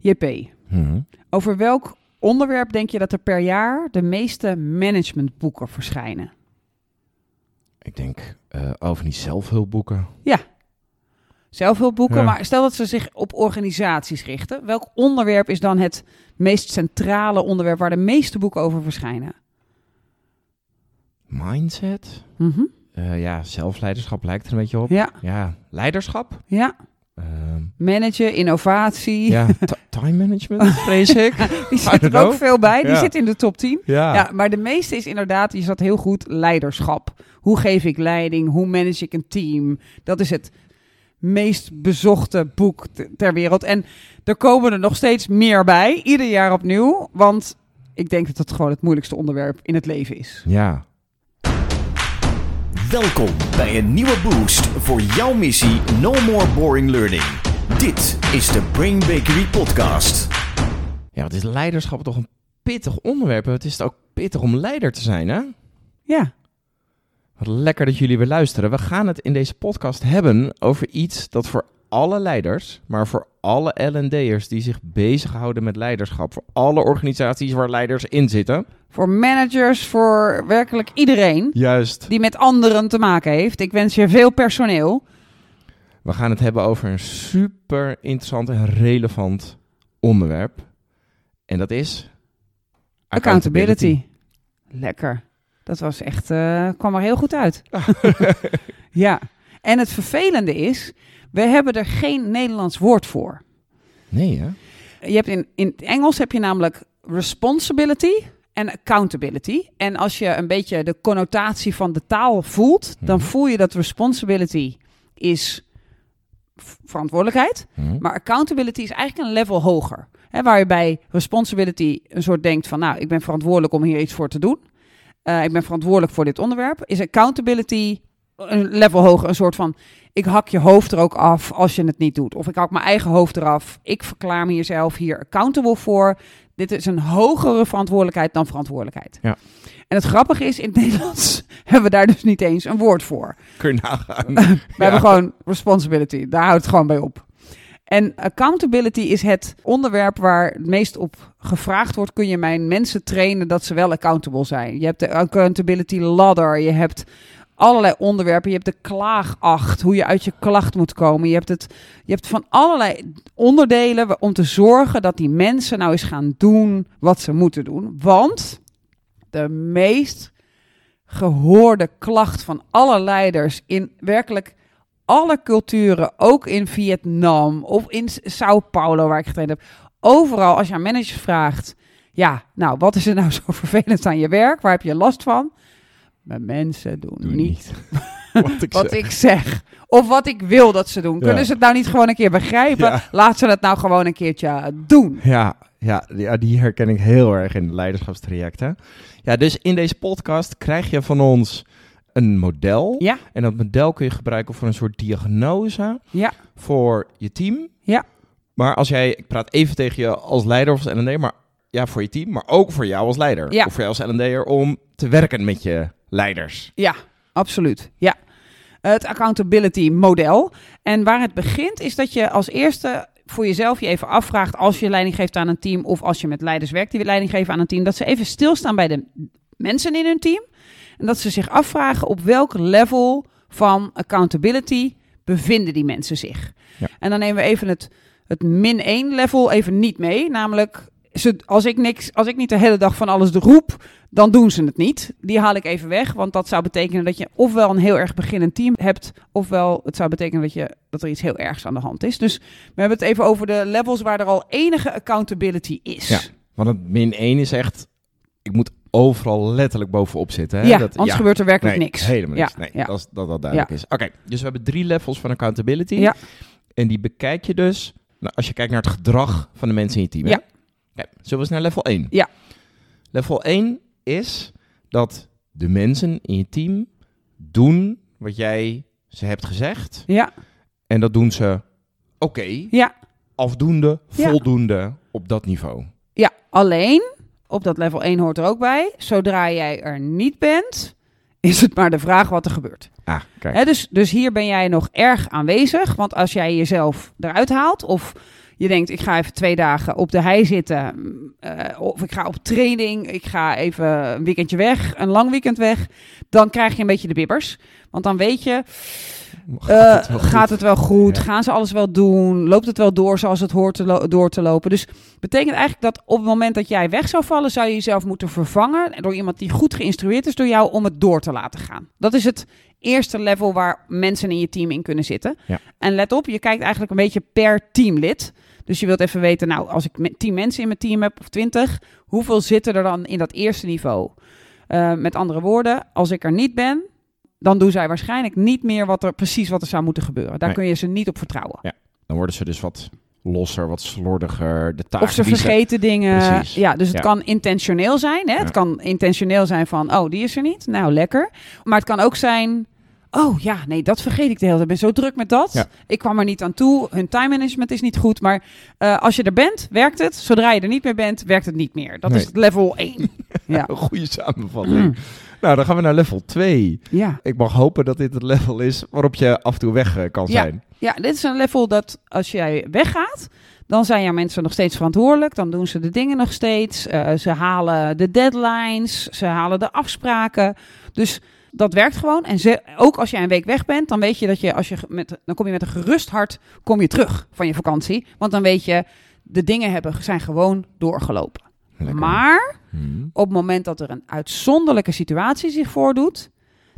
JP, Mhm. over welk onderwerp denk je dat er per jaar de meeste managementboeken verschijnen? Ik denk eh, over die zelfhulpboeken. Zelfhulpboeken, Ja. maar stel dat ze zich op organisaties richten. Welk onderwerp is dan het meest centrale onderwerp waar de meeste boeken over verschijnen? Mindset. Mhm. Eh, ja, zelfleiderschap lijkt er een beetje op. Ja, Ja, leiderschap. ja. Ehm, Managen, innovatie. ja, ti- time management, vrees ik. Die zit er ook veel bij. Die Ja. zit in de top 10. Ja. Ja, maar de meeste is inderdaad, je zat heel goed, leiderschap. Hoe geef ik leiding? Hoe manage ik een team? Dat is het meest bezochte boek ter wereld. En er komen er nog steeds meer bij, ieder jaar opnieuw. Want ik denk dat het gewoon het moeilijkste onderwerp in het leven is. Ja. Welkom bij een nieuwe boost voor jouw missie No More Boring Learning. Dit is de Brain Bakery Podcast. Ja, wat is leiderschap toch een pittig onderwerp. Het is ook pittig om leider te zijn, hè? Ja, Wat lekker dat jullie weer luisteren. We gaan het in deze podcast hebben over iets dat voor alle leiders, maar voor alle L&D'ers die zich bezighouden met leiderschap, voor alle organisaties waar leiders in zitten. Voor managers, voor werkelijk iedereen Juist. die met anderen te maken heeft. Ik wens je veel personeel. We gaan het hebben over een super interessant en relevant onderwerp. En dat is Accountability. Lekker. Dat was echt, eh, kwam er heel goed uit. ja. En het vervelende is, we hebben er geen Nederlands woord voor. Nee, hè? Je hebt in, in het Engels heb je namelijk responsibility en accountability. En als je een beetje de connotatie van de taal voelt, dan Mhm. voel je dat responsibility is verantwoordelijkheid. Hm. Maar accountability is eigenlijk een level hoger. Hè, waar je bij responsibility een soort denkt van, nou, ik ben verantwoordelijk om hier iets voor te doen. Eh, ik ben verantwoordelijk voor dit onderwerp. Is accountability een level hoger, een soort van, ik hak je hoofd er ook af als je het niet doet. Of ik hak mijn eigen hoofd eraf. Ik verklaar me jezelf hier accountable voor. Dit is een hogere verantwoordelijkheid dan verantwoordelijkheid. Ja. En het grappige is, in het Nederlands hebben we daar dus niet eens een woord voor. Kun je nagaan. We hebben gewoon responsibility. Daar houdt het gewoon bij op. En accountability is het onderwerp waar het meest op gevraagd wordt. Kun je mijn mensen trainen dat ze wel accountable zijn? Je hebt de accountability ladder. Je hebt allerlei onderwerpen. Je hebt de klaagacht. Hoe je uit je klacht moet komen. Je hebt, het, je hebt van allerlei onderdelen om te zorgen dat die mensen nou eens gaan doen wat ze moeten doen. Want de meest gehoorde klacht van alle leiders in werkelijk alle culturen, ook in Vietnam of in Sao Paulo, waar ik getraind heb. Overal, als je aan managers vraagt, ja, nou, wat is er nou zo vervelend aan je werk? Waar heb je last van? Mijn mensen doen Doe niet Wat ik wat zeg. ik zeg. Of wat ik wil dat ze doen. Ja. Kunnen ze het nou niet gewoon een keer begrijpen? Ja. Laat ze het nou gewoon een keertje doen. Ja, ja, ja, die herken ik heel erg in de leiderschapstrajecten. Ja, dus in deze podcast krijg je van ons een model. Ja, En dat model kun je gebruiken voor een soort diagnose ja, voor je team. Ja. Maar als jij, ik praat even tegen je als leider of als L&D, maar ja, voor je team, maar ook voor jou als leider. Ja. Of voor jou als L&D'er om te werken met je leiders. ja, absoluut. Ja. Het accountability model. En waar het begint is dat je als eerste voor jezelf je even afvraagt als je leiding geeft aan een team of als je met leiders werkt die leiding geven aan een team, dat ze even stilstaan bij de mensen in hun team en dat ze zich afvragen op welk level van accountability bevinden die mensen zich. Ja. En dan nemen we even het, het min 1 level even niet mee, namelijk ze, als, ik niks, als ik niet de hele dag van alles de roep, dan doen ze het niet. Die haal ik even weg, want dat zou betekenen dat je ofwel een heel erg beginnend team hebt, ofwel het zou betekenen dat, je, dat er iets heel ergs aan de hand is. Dus we hebben het even over de levels waar er al enige accountability is. Ja. Want het min 1 is echt, ik moet overal letterlijk bovenop zitten. Hè? Ja, dat, anders gebeurt er werkelijk nee, niks. helemaal niks. Ja, Nee, ja. Dat, dat dat duidelijk is. Oké, dus we hebben drie levels van accountability. Ja. En die bekijk je dus nou, als je kijkt naar het gedrag van de mensen in je team. hè? Oké, zullen we eens naar level 1? Ja. Level 1 is dat de mensen in je team doen wat jij ze hebt gezegd. Ja, En dat doen ze oké, ja, afdoende, Ja. voldoende op dat niveau. ja. Alleen, op dat level 1 hoort er ook bij, zodra jij er niet bent, is het maar de vraag wat er gebeurt. Ah, kijk. Dus, dus hier ben jij nog erg aanwezig. Want als jij jezelf eruit haalt of Je denkt, ik ga even twee dagen op de hei zitten. eh, of ik ga op training. Ik ga even een weekendje weg. Een lang weekend weg. Dan krijg je een beetje de bibbers. Want dan weet je, Gaat eh, het wel goed? gaat het wel goed? Ja. Gaan ze alles wel doen? Loopt het wel door zoals het hoort te door te lopen? Dus betekent eigenlijk dat op het moment dat jij weg zou vallen, zou je jezelf moeten vervangen door iemand die goed geïnstrueerd is door jou om het door te laten gaan. Dat is het eerste level waar mensen in je team in kunnen zitten. Ja. En let op, je kijkt eigenlijk een beetje per teamlid. Dus je wilt even weten, nou, als ik met 10 mensen in mijn team heb, of 20, hoeveel zitten er dan in dat eerste niveau? Eh, met andere woorden, als ik er niet ben, dan doen zij waarschijnlijk niet meer wat er precies wat er zou moeten gebeuren. Daar Nee. kun je ze niet op vertrouwen. Dan worden ze dus wat losser, wat slordiger. De taken Of ze vergeten dingen. Precies. Ja, dus het Ja. kan intentioneel zijn. Hè? Ja. Het kan intentioneel zijn van, oh, die is er niet. Nou, lekker. Maar het kan ook zijn, oh ja, nee, dat vergeet ik de hele tijd. Ik ben zo druk met dat. Ja. Ik kwam er niet aan toe. Hun time management is niet goed. Maar eh, als je er bent, werkt het. Zodra je er niet meer bent, werkt het niet meer. Dat Nee. is level 1. ja. Een goede samenvatting. nou, dan gaan we naar level 2. ja. Ik mag hopen dat dit het level is waarop je af en toe weg eh, kan Ja. zijn. Ja, dit is een level dat als jij weggaat, dan zijn jouw mensen nog steeds verantwoordelijk. Dan doen ze de dingen nog steeds. Eh, ze halen de deadlines, ze halen de afspraken. Dus dat werkt gewoon. En ze, ook als jij een week weg bent, dan weet je dat je, als je met, dan kom je met een gerust hart, kom je terug van je vakantie. Want dan weet je, de dingen hebben, zijn gewoon doorgelopen. Lekker. Maar Hmm. op het moment dat er een uitzonderlijke situatie zich voordoet,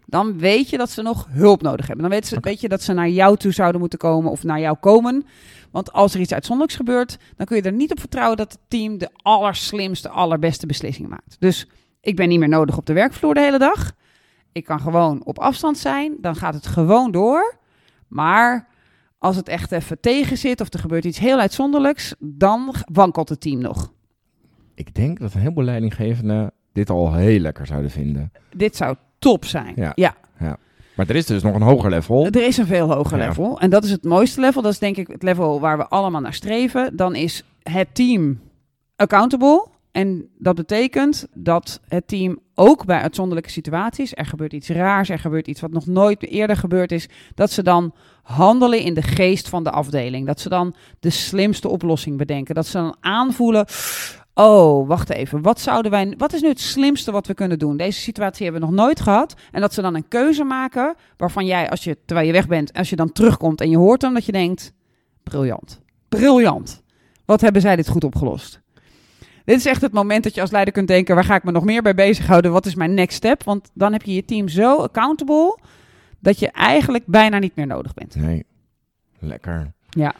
dan weet je dat ze nog hulp nodig hebben. Dan weet, ze, weet je dat ze naar jou toe zouden moeten komen of naar jou komen. Want als er iets uitzonderlijks gebeurt, dan kun je er niet op vertrouwen dat het team de allerslimste, allerbeste beslissing maakt. Dus ik ben niet meer nodig op de werkvloer de hele dag. Ik kan gewoon op afstand zijn. Dan gaat het gewoon door. Maar als het echt even tegen zit of er gebeurt iets heel uitzonderlijks, dan wankelt het team nog. Ik denk dat een heleboel leidinggevenden dit al heel lekker zouden vinden. Dit zou top zijn. Ja. ja. Maar er is dus nog een hoger level. Er is een veel hoger Ja. level. En dat is het mooiste level. Dat is denk ik het level waar we allemaal naar streven. Dan is het team accountable. En dat betekent dat het team ook bij uitzonderlijke situaties, er gebeurt iets raars, er gebeurt iets wat nog nooit eerder gebeurd is, dat ze dan handelen in de geest van de afdeling. Dat ze dan de slimste oplossing bedenken. Dat ze dan aanvoelen, oh, wacht even, wat zouden wij, wat is nu het slimste wat we kunnen doen? Deze situatie hebben we nog nooit gehad. En dat ze dan een keuze maken waarvan jij, als je, terwijl je weg bent, als je dan terugkomt en je hoort hem, dat je denkt, briljant, briljant. Wat hebben zij dit goed opgelost? Dit is echt het moment dat je als leider kunt denken: waar ga ik me nog meer bij bezighouden? Wat is mijn next step? Want dan heb je je team zo accountable dat je eigenlijk bijna niet meer nodig bent. Nee. Lekker. Ja.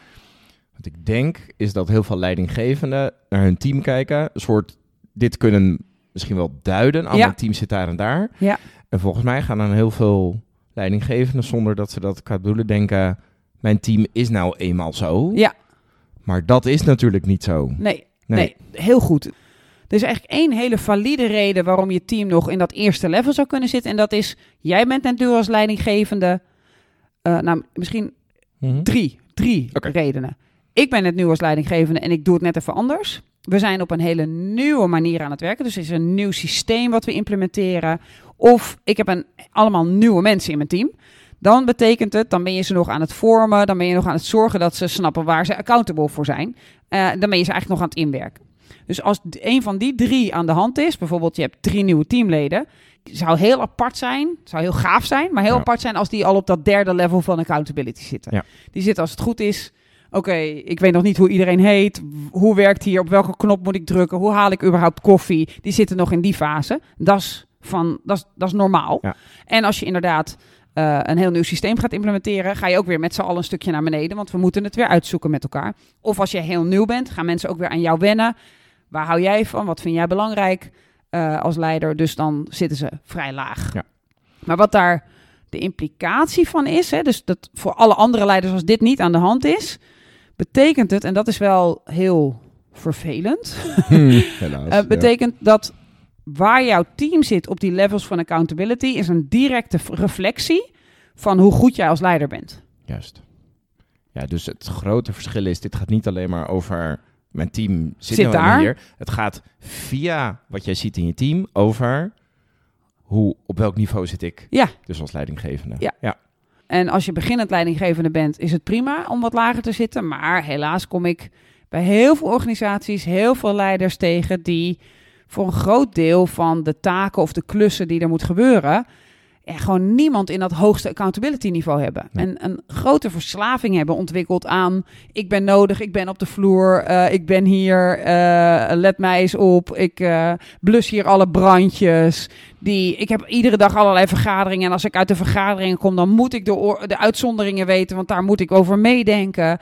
Wat ik denk is dat heel veel leidinggevenden naar hun team kijken. Een soort, dit kunnen misschien wel duiden. Oh, Ja. mijn team zit daar en daar. Ja. En volgens mij gaan dan heel veel leidinggevenden zonder dat ze dat qua doelen denken. Mijn team is nou eenmaal zo. Ja. Maar dat is natuurlijk niet zo. Nee, nee. heel goed. Er is eigenlijk één hele valide reden waarom je team nog in dat eerste level zou kunnen zitten. En dat is: jij bent natuurlijk als leidinggevende. eh, nou, misschien Mhm. Drie, drie Oké. redenen. Ik ben het nu als leidinggevende en ik doe het net even anders. We zijn op een hele nieuwe manier aan het werken. Dus er is een nieuw systeem wat we implementeren. Of ik heb een, allemaal nieuwe mensen in mijn team. Dan betekent het, dan ben je ze nog aan het vormen. Dan ben je nog aan het zorgen dat ze snappen waar ze accountable voor zijn. Eh, dan ben je ze eigenlijk nog aan het inwerken. Dus als een van die drie aan de hand is, bijvoorbeeld je hebt drie nieuwe teamleden, zou heel apart zijn, zou heel gaaf zijn, maar heel Ja. apart zijn als die al op dat derde level van accountability zitten. Ja. Die zitten als het goed is. Oké, ik weet nog niet hoe iedereen heet. Hoe werkt hier? Op welke knop moet ik drukken? Hoe haal ik überhaupt koffie? Die zitten nog in die fase. Dat is, van, dat is, dat is normaal. Ja. En als je inderdaad eh, een heel nieuw systeem gaat implementeren, ga je ook weer met z'n allen een stukje naar beneden. Want we moeten het weer uitzoeken met elkaar. Of als je heel nieuw bent, gaan mensen ook weer aan jou wennen. Waar hou jij van? Wat vind jij belangrijk eh, als leider? Dus dan zitten ze vrij laag. Ja. Maar wat daar de implicatie van is, hè, dus dat voor alle andere leiders als dit niet aan de hand is, betekent het, en dat is wel heel vervelend, Helaas. eh, betekent dat waar jouw team zit op die levels van accountability is een directe reflectie van hoe goed jij als leider bent. Juist. Ja, dus het grote verschil is, dit gaat niet alleen maar over mijn team zit, Zit nou daar. hier. Het gaat via wat jij ziet in je team over hoe, op welk niveau zit ik. Ja. Dus als leidinggevende. Ja. ja. En als je beginnend leidinggevende bent, is het prima om wat lager te zitten. Maar helaas kom ik bij heel veel organisaties heel veel leiders tegen die voor een groot deel van de taken of de klussen die er moet gebeuren, gewoon niemand in dat hoogste accountability niveau hebben. Nee. En een grote verslaving hebben ontwikkeld aan ik ben nodig, ik ben op de vloer, eh, ik ben hier, eh, let mij eens op, ik eh, blus hier alle brandjes. Die, ik heb iedere dag allerlei vergaderingen en als ik uit de vergaderingen kom, dan moet ik de, de uitzonderingen weten, want daar moet ik over meedenken.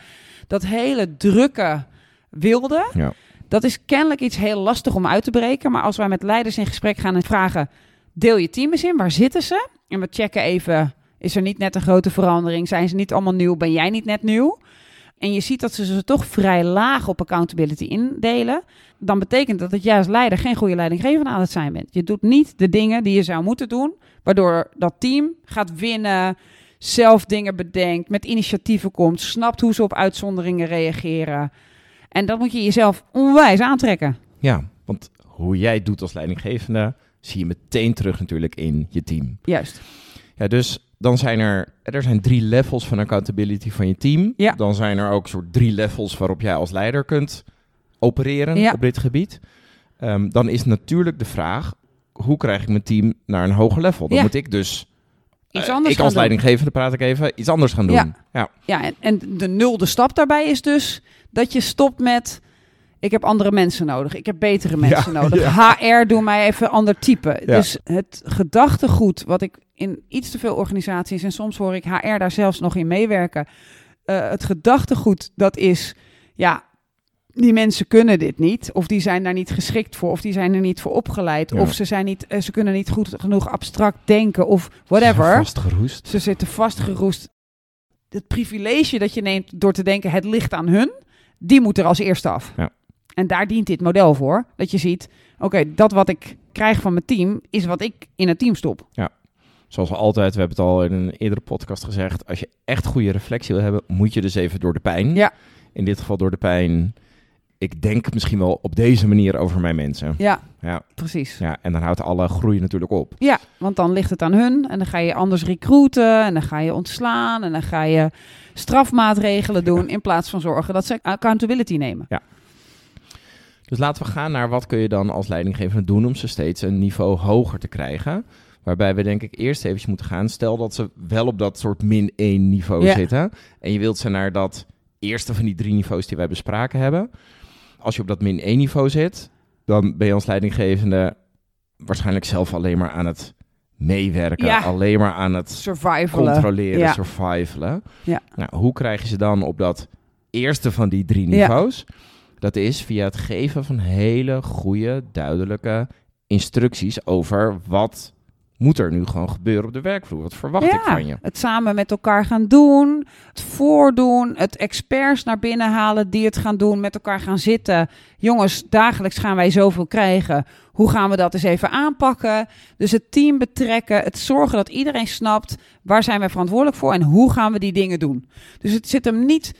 Dat hele drukke wilde, Ja. Dat is kennelijk iets heel lastig om uit te breken. Maar als wij met leiders in gesprek gaan en vragen: deel je team in, waar zitten ze? En we checken even: is er niet net een grote verandering? Zijn ze niet allemaal nieuw? Ben jij niet net nieuw? En je ziet dat ze ze toch vrij laag op accountability indelen. Dan betekent dat dat jij als leider geen goede leidinggevende aan het zijn bent. Je doet niet de dingen die je zou moeten doen, waardoor dat team gaat winnen, zelf dingen bedenkt, met initiatieven komt, snapt hoe ze op uitzonderingen reageren. En dat moet je jezelf onwijs aantrekken. Ja, want hoe jij het doet als leidinggevende, zie je meteen terug natuurlijk in je team. Juist. Ja, dus dan zijn er, er zijn drie levels van accountability van je team. Ja. Dan zijn er ook soort drie levels waarop jij als leider kunt opereren Ja. op dit gebied. Ehm, dan is natuurlijk de vraag, hoe krijg ik mijn team naar een hoger level? Dan Ja. moet ik dus, Iets eh, anders ik als leidinggevende praat ik even, iets anders gaan doen. Ja. ja. Ja, en, en de nulde stap daarbij is dus dat je stopt met... Ik heb andere mensen nodig. Ik heb betere mensen Ja, nodig. HR, doe mij even ander type. Ja. Dus het gedachtegoed wat ik in iets te veel organisaties... en soms hoor ik HR daar zelfs nog in meewerken. eh, het gedachtegoed dat is... Ja, die mensen kunnen dit niet. Of die zijn daar niet geschikt voor. Of die zijn er niet voor opgeleid. Of ze, zijn niet, eh, ze kunnen niet goed genoeg abstract denken. Of Ze whatever. zijn Vastgeroest. Ze zitten vastgeroest. Het privilege dat je neemt door te denken het ligt aan hun, die moet er als eerste af. Ja. En daar dient dit model voor. Dat je ziet, oké, dat wat ik krijg van mijn team, is wat ik in het team stop. Zoals altijd, we hebben het al in een eerdere podcast gezegd. Als je echt goede reflectie wil hebben, moet je dus even door de pijn. Ja. In dit geval door de pijn. Ik denk misschien wel op deze manier over mijn mensen. Ja, Ja, precies. ja en dan houdt alle groei natuurlijk op. Ja, want dan ligt het aan hun en dan ga je anders recruiten en dan ga je ontslaan en dan ga je strafmaatregelen doen in plaats van zorgen dat ze accountability nemen. Dus laten we gaan naar wat kun je dan als leidinggevende doen om ze steeds een niveau hoger te krijgen. Waarbij we denk ik eerst even moeten gaan. Stel dat ze wel op dat soort min 1 niveau Ja. zitten. En je wilt ze naar dat eerste van die drie niveaus die wij bespraken hebben. Als je op dat min 1 niveau zit, dan ben je als leidinggevende waarschijnlijk zelf alleen maar aan het meewerken. Ja. Alleen maar aan het Survivalen. controleren, Ja. survivalen. Ja. Nou, hoe krijg je ze dan op dat eerste van die drie niveaus? Dat is via het geven van hele goede, duidelijke instructies over wat moet er nu gewoon gebeuren op de werkvloer. Wat verwacht ik van je? Het samen met elkaar gaan doen, het voordoen, het experts naar binnen halen die het gaan doen, met elkaar gaan zitten. Jongens, dagelijks gaan wij zoveel krijgen. Hoe gaan we dat eens even aanpakken? Dus het team betrekken, het zorgen dat iedereen snapt waar zijn wij verantwoordelijk voor en hoe gaan we die dingen doen. Dus het zit hem niet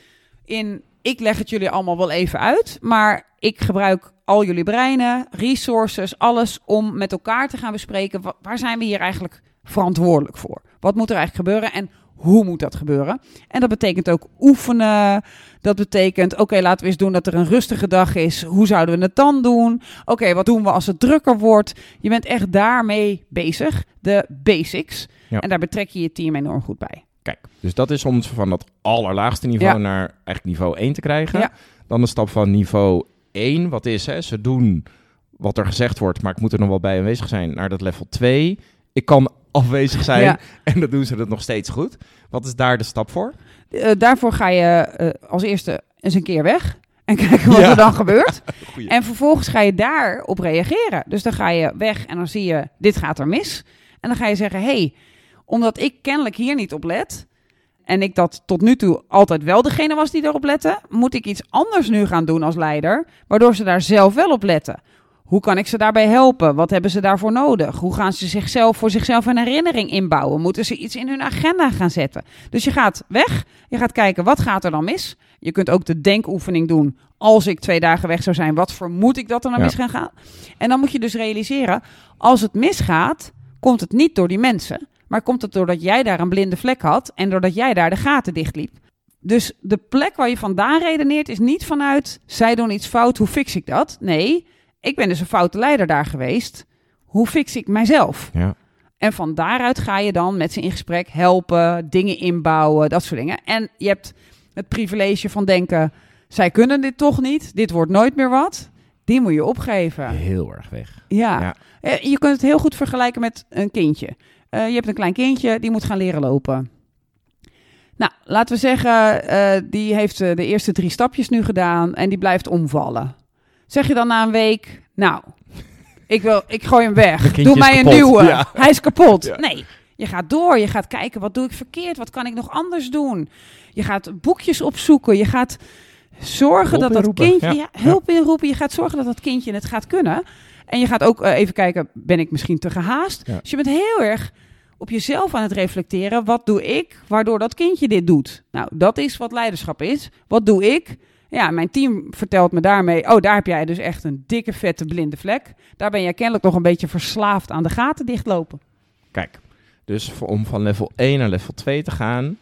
in ik leg het jullie allemaal wel even uit, maar ik gebruik al jullie breinen, resources, alles om met elkaar te gaan bespreken wa- waar zijn we hier eigenlijk verantwoordelijk voor? Wat moet er eigenlijk gebeuren en hoe moet dat gebeuren? En dat betekent ook oefenen. Dat betekent, oké, laten we eens doen dat er een rustige dag is. Hoe zouden we het dan doen? Oké, wat doen we als het drukker wordt? Je bent echt daarmee bezig, de basics. Ja. En daar betrek je je team enorm goed bij. Kijk, dus dat is om van dat allerlaagste niveau Ja. naar eigenlijk niveau 1 te krijgen. Ja. Dan de stap van niveau 1, wat is hè? Ze doen wat er gezegd wordt, maar ik moet er nog wel bij aanwezig zijn, naar dat level 2. Ik kan afwezig zijn Ja. en dan doen ze het nog steeds goed. Wat is daar de stap voor? Eh, daarvoor ga je eh, als eerste eens een keer weg. En kijken wat Ja. er dan gebeurt. En vervolgens ga je daarop reageren. Dus dan ga je weg en dan zie je, dit gaat er mis. En dan ga je zeggen, hey, omdat ik kennelijk hier niet op let... en ik dat tot nu toe altijd wel degene was die erop lette... moet ik iets anders nu gaan doen als leider... waardoor ze daar zelf wel op letten. Hoe kan ik ze daarbij helpen? Wat hebben ze daarvoor nodig? Hoe gaan ze zichzelf voor zichzelf een herinnering inbouwen? Moeten ze iets in hun agenda gaan zetten? Dus je gaat weg, je gaat kijken wat gaat er dan mis. Je kunt ook de denkoefening doen. Als ik twee dagen weg zou zijn, wat vermoed ik dat er dan Ja. mis gaat gaan? En dan moet je dus realiseren, als het misgaat, komt het niet door die mensen. Maar komt het doordat jij daar een blinde vlek had en doordat jij daar de gaten dichtliep. Dus de plek waar je vandaan redeneert is niet vanuit zij doen iets fout, hoe fix ik dat? Nee, ik ben dus een foute leider daar geweest. Hoe fix ik mijzelf? Ja. En van daaruit ga je dan met ze in gesprek helpen, dingen inbouwen, dat soort dingen. En je hebt het privilege van denken, zij kunnen dit toch niet, dit wordt nooit meer wat. Die moet je opgeven. Heel erg weg. Ja. Ja. Eh, Je kunt het heel goed vergelijken met een kindje. Eh, je hebt een klein kindje, die moet gaan leren lopen. Nou, laten we zeggen, eh, die heeft eh, de eerste drie stapjes nu gedaan en die blijft omvallen. Zeg je dan na een week, nou, ik, wil, ik gooi hem weg. Doe mij een nieuwe. Ja. Hij is kapot. Ja. Nee, je gaat door. Je gaat kijken, wat doe ik verkeerd? Wat kan ik nog anders doen? Je gaat boekjes opzoeken. Je gaat zorgen Hulp dat dat kindje... Ja, hulp inroepen. Je gaat zorgen dat dat kindje het gaat kunnen. En je gaat ook eh, even kijken, ben ik misschien te gehaast? Ja. Dus je bent heel erg op jezelf aan het reflecteren. Wat doe ik waardoor dat kindje dit doet? Nou, dat is wat leiderschap is. Wat doe ik? Ja, mijn team vertelt me daarmee... oh, daar heb jij dus echt een dikke, vette, blinde vlek. Daar ben jij kennelijk nog een beetje verslaafd aan de gaten dichtlopen. Kijk, dus voor- om van level 1 naar level 2 te gaan,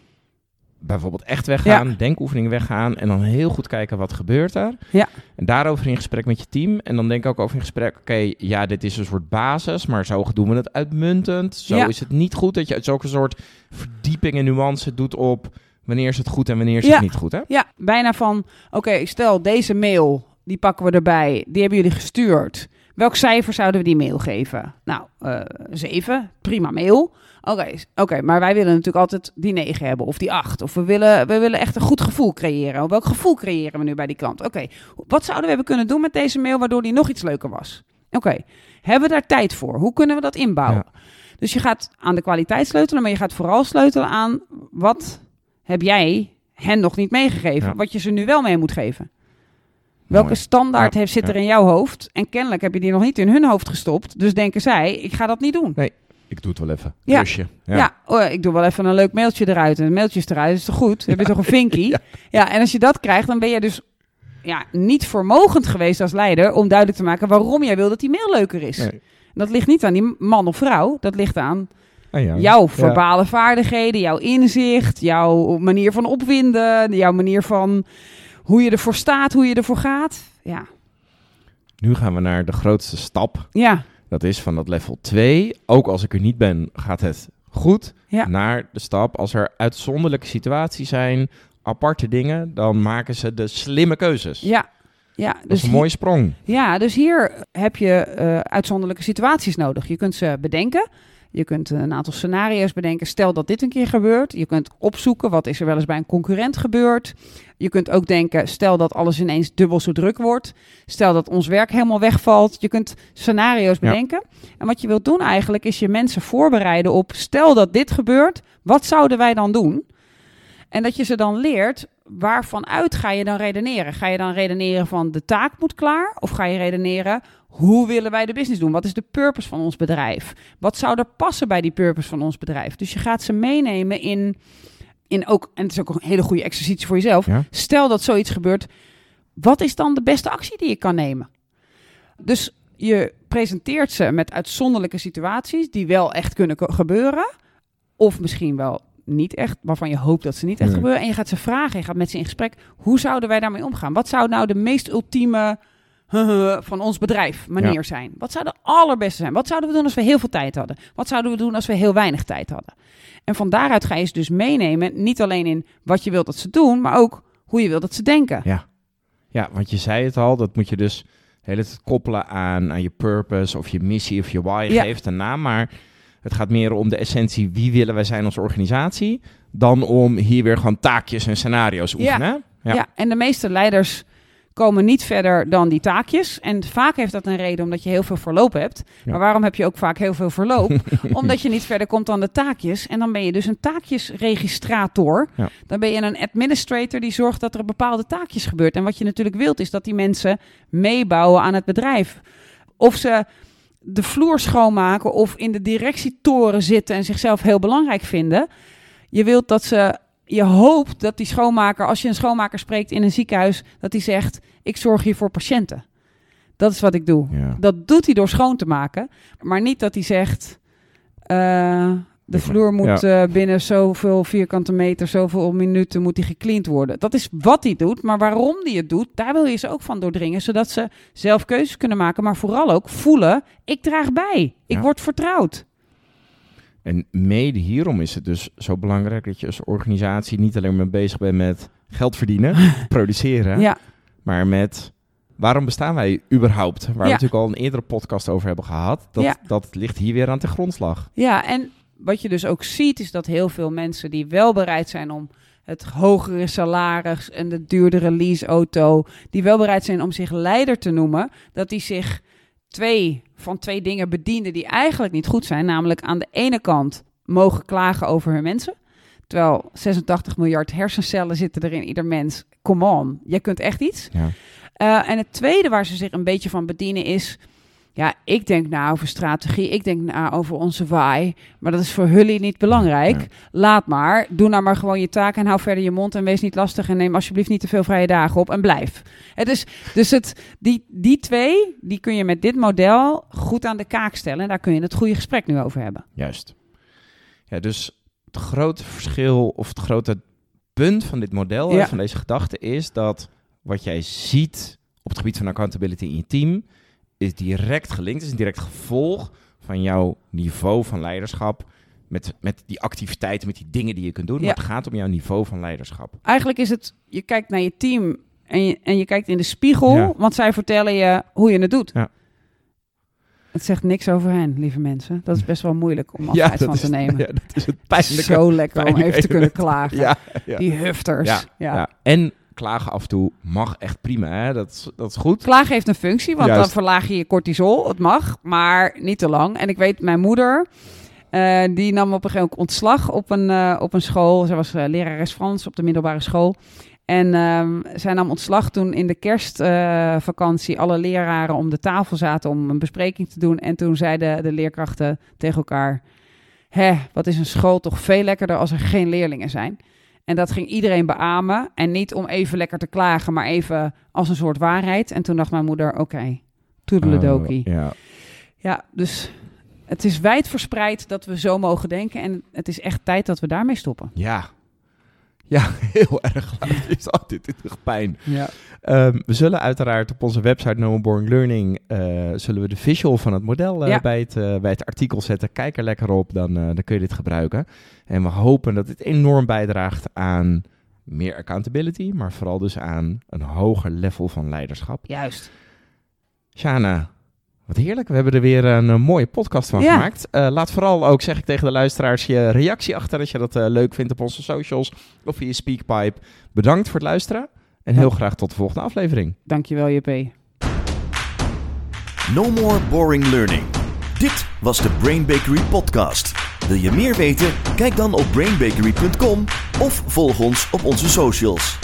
bijvoorbeeld echt weggaan, denkoefeningen weggaan en dan heel goed kijken wat gebeurt er. Ja. En daarover in gesprek met je team. En dan denk ik ook over in gesprek, oké, ja, dit is een soort basis, maar zo doen we het uitmuntend. Zo Ja. is het niet goed dat je uit zulke soort verdieping en nuance doet op wanneer is het goed en wanneer is Ja. het niet goed, hè? Ja, bijna van, oké, stel deze mail, die pakken we erbij. Die hebben jullie gestuurd. Welk cijfer zouden we die mail geven? Nou, eh zeven, prima mail. Oké, oké, maar wij willen natuurlijk altijd die negen hebben of die acht. Of we willen, we willen echt een goed gevoel creëren. Welk gevoel creëren we nu bij die klant? Oké, wat zouden we hebben kunnen doen met deze mail waardoor die nog iets leuker was? Oké, hebben we daar tijd voor? Hoe kunnen we dat inbouwen? Dus je gaat aan de kwaliteit sleutelen, maar je gaat vooral sleutelen aan wat heb jij hen nog niet meegegeven, Ja. wat je ze nu wel mee moet geven. Welke Mooi. standaard Ja, heeft, zit er in jouw hoofd? En kennelijk heb je die nog niet in hun hoofd gestopt. Dus denken zij, ik ga dat niet doen. Ik doe het wel even. Ja. Kusje. Ja, oh, ik doe wel even een leuk mailtje eruit. En een mailtje is eruit, is toch goed? heb je toch een vinkie? Ja. ja. en als je dat krijgt, dan ben je dus ja, niet vermogend geweest als leider... om duidelijk te maken waarom jij wil dat die mail leuker is. Nee. Dat ligt niet aan die man of vrouw. Dat ligt aan Ah, ja. jouw Ja. verbale vaardigheden, jouw inzicht, jouw manier van opwinden, jouw manier van hoe je ervoor staat, hoe je ervoor gaat. Ja, Nu gaan we naar de grootste stap. ja, Dat is van dat level 2. Ook als ik er niet ben, gaat het goed. Ja. Naar de stap. Als er uitzonderlijke situaties zijn, aparte dingen, dan maken ze de slimme keuzes. ja. Ja, dat dus is een mooie sprong. Ja, dus hier heb je eh, uitzonderlijke situaties nodig. Je kunt ze bedenken. Je kunt een aantal scenario's bedenken. Stel dat dit een keer gebeurt. Je kunt opzoeken wat is er wel eens bij een concurrent gebeurd. Je kunt ook denken, stel dat alles ineens dubbel zo druk wordt. Stel dat ons werk helemaal wegvalt. Je kunt scenario's Ja. bedenken. En wat je wilt doen eigenlijk is je mensen voorbereiden op, stel dat dit gebeurt, wat zouden wij dan doen? En dat je ze dan leert, waarvan uit ga je dan redeneren? Ga je dan redeneren van de taak moet klaar? Of ga je redeneren, hoe willen wij de business doen? Wat is de purpose van ons bedrijf? Wat zou er passen bij die purpose van ons bedrijf? Dus je gaat ze meenemen in, in ook, en het is ook een hele goede exercitie voor jezelf. Ja. Stel dat zoiets gebeurt, wat is dan de beste actie die je kan nemen? Dus je presenteert ze met uitzonderlijke situaties die wel echt kunnen gebeuren. Of misschien wel niet echt, waarvan je hoopt dat ze niet echt Nee. gebeuren. En je gaat ze vragen, je gaat met ze in gesprek. Hoe zouden wij daarmee omgaan? Wat zou nou de meest ultieme van ons bedrijf manier Ja. zijn? Wat zou de allerbeste zijn? Wat zouden we doen als we heel veel tijd hadden? Wat zouden we doen als we heel weinig tijd hadden? En van daaruit ga je ze dus meenemen, niet alleen in wat je wilt dat ze doen, maar ook hoe je wilt dat ze denken. Ja. ja, want je zei het al, dat moet je dus hele tijd koppelen aan, aan je purpose of je missie of je why. Je Ja. geeft een naam, maar het gaat meer om de essentie wie willen wij zijn als organisatie, dan om hier weer gewoon taakjes en scenario's Ja. oefenen. hè? Ja. en de meeste leiders komen niet verder dan die taakjes. En vaak heeft dat een reden omdat je heel veel verloop hebt. Ja. Maar waarom heb je ook vaak heel veel verloop? omdat je niet verder komt dan de taakjes. En dan ben je dus een taakjesregistrator. Ja. Dan ben je een administrator die zorgt dat er bepaalde taakjes gebeurt. En wat je natuurlijk wilt is dat die mensen meebouwen aan het bedrijf. Of ze de vloer schoonmaken of in de directietoren zitten en zichzelf heel belangrijk vinden. Je wilt dat ze je hoopt dat die schoonmaker, als je een schoonmaker spreekt in een ziekenhuis, dat hij zegt: Ik zorg hier voor patiënten. Dat is wat ik doe. Ja. Dat doet hij door schoon te maken, maar niet dat hij zegt: eh, De vloer moet eh, binnen zoveel vierkante meter, zoveel minuten moet die gecleand worden. Dat is wat hij doet, maar waarom hij het doet, daar wil je ze ook van doordringen. Zodat ze zelf keuzes kunnen maken, maar vooral ook voelen, ik draag bij. Ik Ja. word vertrouwd. En mede hierom is het dus zo belangrijk dat je als organisatie niet alleen maar bezig bent met geld verdienen, produceren, Ja, maar met waarom bestaan wij überhaupt? Waar we Ja. natuurlijk al een eerdere podcast over hebben gehad. Dat, Ja. dat ligt hier weer aan de grondslag. ja, en wat je dus ook ziet, is dat heel veel mensen die wel bereid zijn om het hogere salaris en de duurdere leaseauto, die wel bereid zijn om zich leider te noemen, dat die zich twee van twee dingen bedienen die eigenlijk niet goed zijn. Namelijk aan de ene kant mogen klagen over hun mensen. Terwijl 86 miljard hersencellen zitten er in ieder mens. Come on, jij kunt echt iets. Ja. Eh, en het tweede waar ze zich een beetje van bedienen is... Ja, ik denk na over strategie, ik denk na over onze waai. Maar dat is voor jullie niet belangrijk. Ja. Laat maar, doe nou maar gewoon je taak en hou verder je mond en wees niet lastig. En neem alsjeblieft niet te veel vrije dagen op en blijf. Het is, dus het, die, die twee, die kun je met dit model goed aan de kaak stellen. En daar kun je het goede gesprek nu over hebben. Juist. Ja, dus het grote verschil of het grote punt van dit model, Ja. van deze gedachte, is dat wat jij ziet op het gebied van accountability in je team, is direct gelinkt, is een direct gevolg van jouw niveau van leiderschap. Met, met die activiteiten, met die dingen die je kunt doen. Ja. Maar het gaat om jouw niveau van leiderschap. Eigenlijk is het, je kijkt naar je team en je, en je kijkt in de spiegel. Ja. Want zij vertellen je hoe je het doet. Ja. Het zegt niks over hen, lieve mensen. Dat is best wel moeilijk om afscheid van is, te nemen. Ja, dat is het pijnlijke. Zo lekker om even te kunnen klagen. Ja. Die hufters. Ja. En klagen af en toe mag echt prima. Hè? Dat, is, dat is goed. Klagen heeft een functie, want Juist. dan verlaag je je cortisol. Het mag, maar niet te lang. En ik weet, mijn moeder, eh, die nam op een gegeven moment ontslag op een, eh, op een school. Zij was eh, lerares Frans op de middelbare school. En ehm, zij nam ontslag toen in de kerstvakantie alle leraren om de tafel zaten om een bespreking te doen. En toen zeiden de leerkrachten tegen elkaar... Hè, wat is een school toch veel lekkerder als er geen leerlingen zijn. En dat ging iedereen beamen. En niet om even lekker te klagen, maar even als een soort waarheid. En toen dacht mijn moeder, oké, okay, toedeledokie. Oh, ja. Ja, dus het is wijd verspreid dat we zo mogen denken. En het is echt tijd dat we daarmee stoppen. Ja. Ja, heel erg laat. Is dit, doet pijn. Ja. Ehm, we zullen uiteraard op onze website No Boring Learning eh, zullen we de visual van het model eh, Ja. bij, het, eh, bij het artikel zetten. Kijk er lekker op, dan, dan kun je dit gebruiken. En we hopen dat dit enorm bijdraagt aan meer accountability, maar vooral dus aan een hoger level van leiderschap. Juist. Shana, wat heerlijk. We hebben er weer een, eh, mooie podcast van Ja. gemaakt. Eh, laat vooral ook, zeg ik tegen de luisteraars, je reactie achter als je dat eh, leuk vindt op onze socials of via Speakpipe. Bedankt voor het luisteren en heel graag tot de volgende aflevering. Dankjewel, JP. No more boring learning. Dit was de Brain Bakery podcast. Wil je meer weten? Kijk dan op brainbakery.com of volg ons op onze socials.